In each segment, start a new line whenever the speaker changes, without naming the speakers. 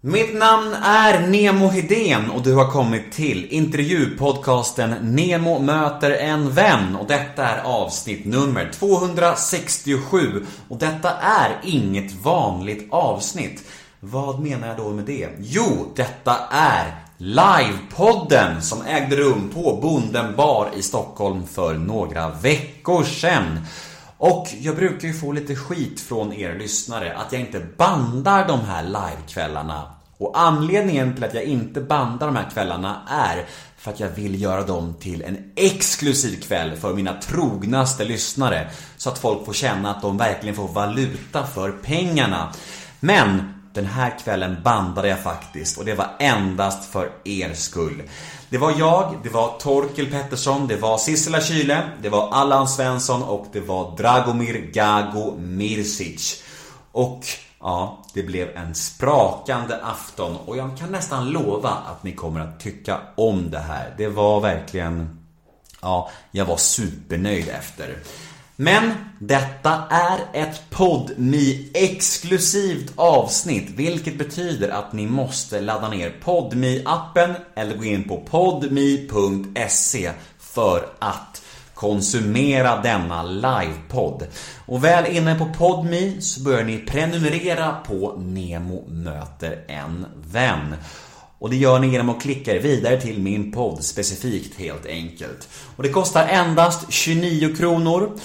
Mitt namn är Nemo Hedén och du har kommit till intervjupodcasten Nemo möter en vän och detta är avsnitt nummer 267 och detta är inget vanligt avsnitt. Vad menar jag då med det? Jo, detta är livepodden som ägde rum på Bonden bar i Stockholm för några veckor sedan. Och jag brukar ju få lite skit från er lyssnare att jag inte bandar de här livekvällarna. Och anledningen till att jag inte bandar de här kvällarna är för att jag vill göra dem till en exklusiv kväll för mina trognaste lyssnare. Så att folk får känna att de verkligen får valuta för pengarna. Men den här kvällen bandade jag faktiskt och det var endast för er skull. Det var jag, det var Torkel Pettersson, det var Sissela Kyle, det var Allan Svensson och det var Dragomir Gago Mirsic. Och ja, det blev en sprakande afton och jag kan nästan lova att ni kommer att tycka om det här. Det var verkligen... Ja, jag var supernöjd efter. Men detta är ett podmi exklusivt avsnitt vilket betyder att ni måste ladda ner podmi appen eller gå in på podmi.se för att konsumera denna livepodd. Och väl inne på Podmi så börjar ni prenumerera på Nemo möter en vän. Och det gör ni genom att klicka er vidare till min podd specifikt helt enkelt. Och det kostar endast 29 kronor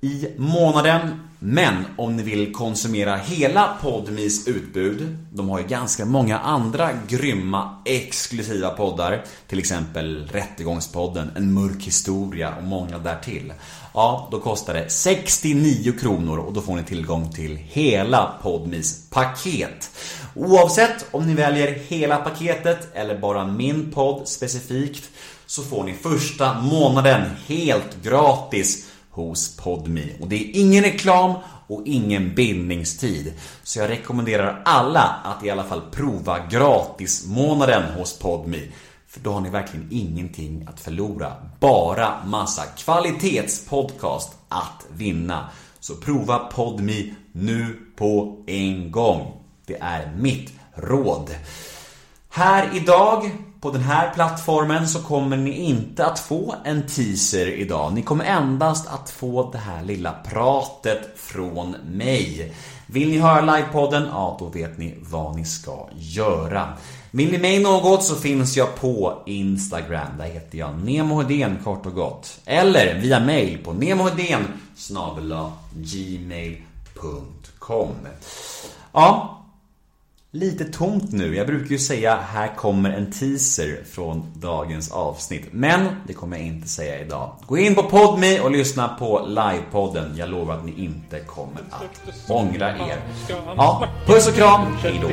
i månaden. Men om ni vill konsumera hela Podmis utbud, de har ju ganska många andra grymma exklusiva poddar, till exempel Rättegångspodden, En mörk historia och många därtill. Ja, då kostar det 69 kronor och då får ni tillgång till hela Podmis paket. Oavsett om ni väljer hela paketet eller bara min podd specifikt så får ni första månaden helt gratis hos Podmi. Och det är ingen reklam och ingen bindningstid. Så jag rekommenderar alla att i alla fall prova gratismånaden hos Podmi. För då har ni verkligen ingenting att förlora. Bara massa kvalitetspodcast att vinna. Så prova Podmi nu på en gång. Det är mitt råd. Här idag på den här plattformen så kommer ni inte att få en teaser idag. Ni kommer endast att få det här lilla pratet från mig. Vill ni höra livepodden? Ja, då vet ni vad ni ska göra. Vill ni mig något så finns jag på Instagram. Där heter jag nemohedén kort och gott. Eller via mail på nemohedén gmail.com Ja, Lite tomt nu. Jag brukar ju säga här kommer en teaser från dagens avsnitt. Men det kommer jag inte säga idag. Gå in på Podme och lyssna på livepodden. Jag lovar att ni inte kommer att ångra er. Ja, puss och kram. Hejdå.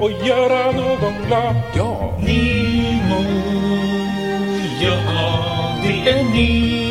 Och göra någon glad.
Ja!
Nemo, ja det är Nemo.